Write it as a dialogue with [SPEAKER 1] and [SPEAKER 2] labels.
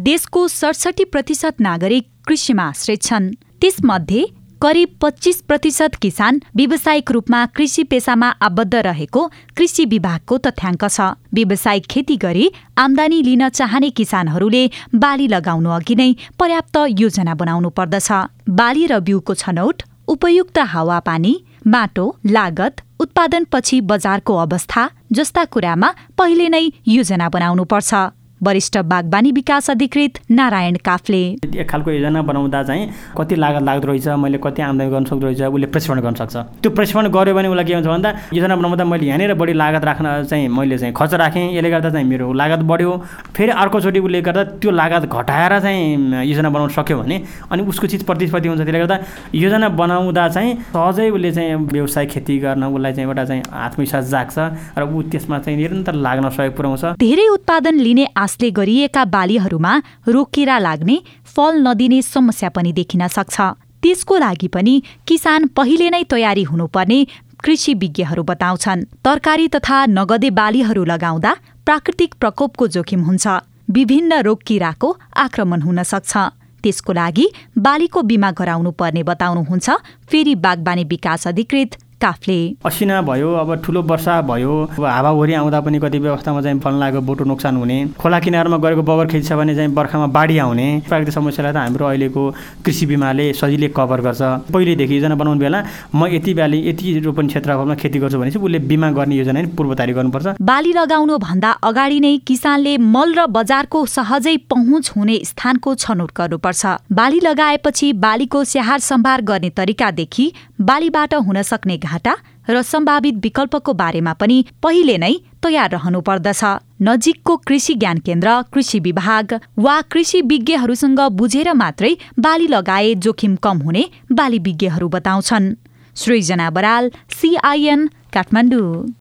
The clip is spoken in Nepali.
[SPEAKER 1] देशको सडसठी प्रतिशत नागरिक कृषिमा आश्रित छन्। त्यसमध्ये करिब पच्चिस प्रतिशत किसान व्यावसायिक रूपमा कृषि पेसामा आबद्ध रहेको कृषि विभागको तथ्याङ्क छ। व्यावसायिक खेती गरी आमदानी लिन चाहने किसानहरूले बाली लगाउनु अघि नै पर्याप्त योजना बनाउनु पर्दछ। बाली र बिउको छनौट उपयुक्त हावापानी माटो लागत उत्पादनपछि बजारको अवस्था जस्ता कुरामा पहिले नै योजना बनाउनुपर्छ वरिष्ठ बागवानी विकास अधिकृत नारायण काफले।
[SPEAKER 2] एक खालको योजना बनाउँदा चाहिँ कति लागत लाग्दो रहेछ मैले कति आम्दानी गर्न सक्दो रहेछ उसले प्रशिक्षण गर्न सक्छ। त्यो प्रशिक्षण गऱ्यो भने उसलाई के हुन्छ भन्दा योजना बनाउँदा मैले यहाँनिर बढी लागत राख्न चाहिँ मैले चाहिँ खर्च राखेँ। यसले गर्दा चाहिँ मेरो लागत बढ्यो। फेरि अर्कोचोटि उसले गर्दा त्यो लागत घटाएर चाहिँ योजना बनाउन सक्यो भने अनि उसको चिज प्रतिस्पर्धी हुन्छ त्यसले गर्दा योजना बनाउँदा चाहिँ सहजै उसले चाहिँ व्यवसाय खेती गर्न उसलाई चाहिँ एउटा चाहिँ आत्मविश्वास जाग्छ र ऊ त्यसमा चाहिँ निरन्तर लाग्न सहयोग पुऱ्याउँछ।
[SPEAKER 1] धेरै उत्पादन लिने आशले गरिएका बालीहरूमा रोकिरा लाग्ने फल नदिने समस्या पनि देखिन सक्छ। त्यसको लागि पनि किसान पहिले नै तयारी हुनुपर्ने कृषि विज्ञहरू बताउँछन्। तरकारी तथा नगदे बालीहरू लगाउँदा प्राकृतिक प्रकोपको जोखिम हुन्छ। विभिन्न रोग किराको आक्रमण हुन सक्छ। त्यसको लागि बालीको बिमा गराउनु पर्ने बताउनुहुन्छ। फेरि बागबानी विकास अधिकृत काफले
[SPEAKER 2] असिना भयो अब ठुलो वर्षा भयो अब हावाहुरी आउँदा पनि कतिपय अवस्थामा चाहिँ फल्लाको बोटो नोक्सान हुने। खोला किनारमा गरेको बगर खेती छ भने चाहिँ बर्खामा बाढी आउने। प्राकृतिक समस्यालाई त हाम्रो अहिलेको कृषि बिमाले सजिलै कभर गर्छ। पहिलेदेखि योजना बनाउने बेला म यति बाली यति रोपन क्षेत्रफलमा खेती गर्छु भने चाहिँ उसले बिमा गर्ने योजना नै पूर्व तयारी गर्नुपर्छ।
[SPEAKER 1] बाली लगाउनु भन्दा अगाडि नै किसानले मल र बजारको सहजै पहुँच हुने स्थानको छनौट गर्नुपर्छ। बाली लगाएपछि बालीको स्याहार सम्भार गर्ने तरिकादेखि बालीबाट हुन सक्ने घाटा र सम्भावित विकल्पको बारेमा पनि पहिले नै तयार रहनु पर्दछ नजिकको कृषि ज्ञान केन्द्र कृषि विभाग वा कृषि विज्ञहरूसँग बुझेर मात्रै बाली लगाए जोखिम कम हुने बाली विज्ञहरू बताउँछन्। सृजना बराल सिआइएन काठमाडौँ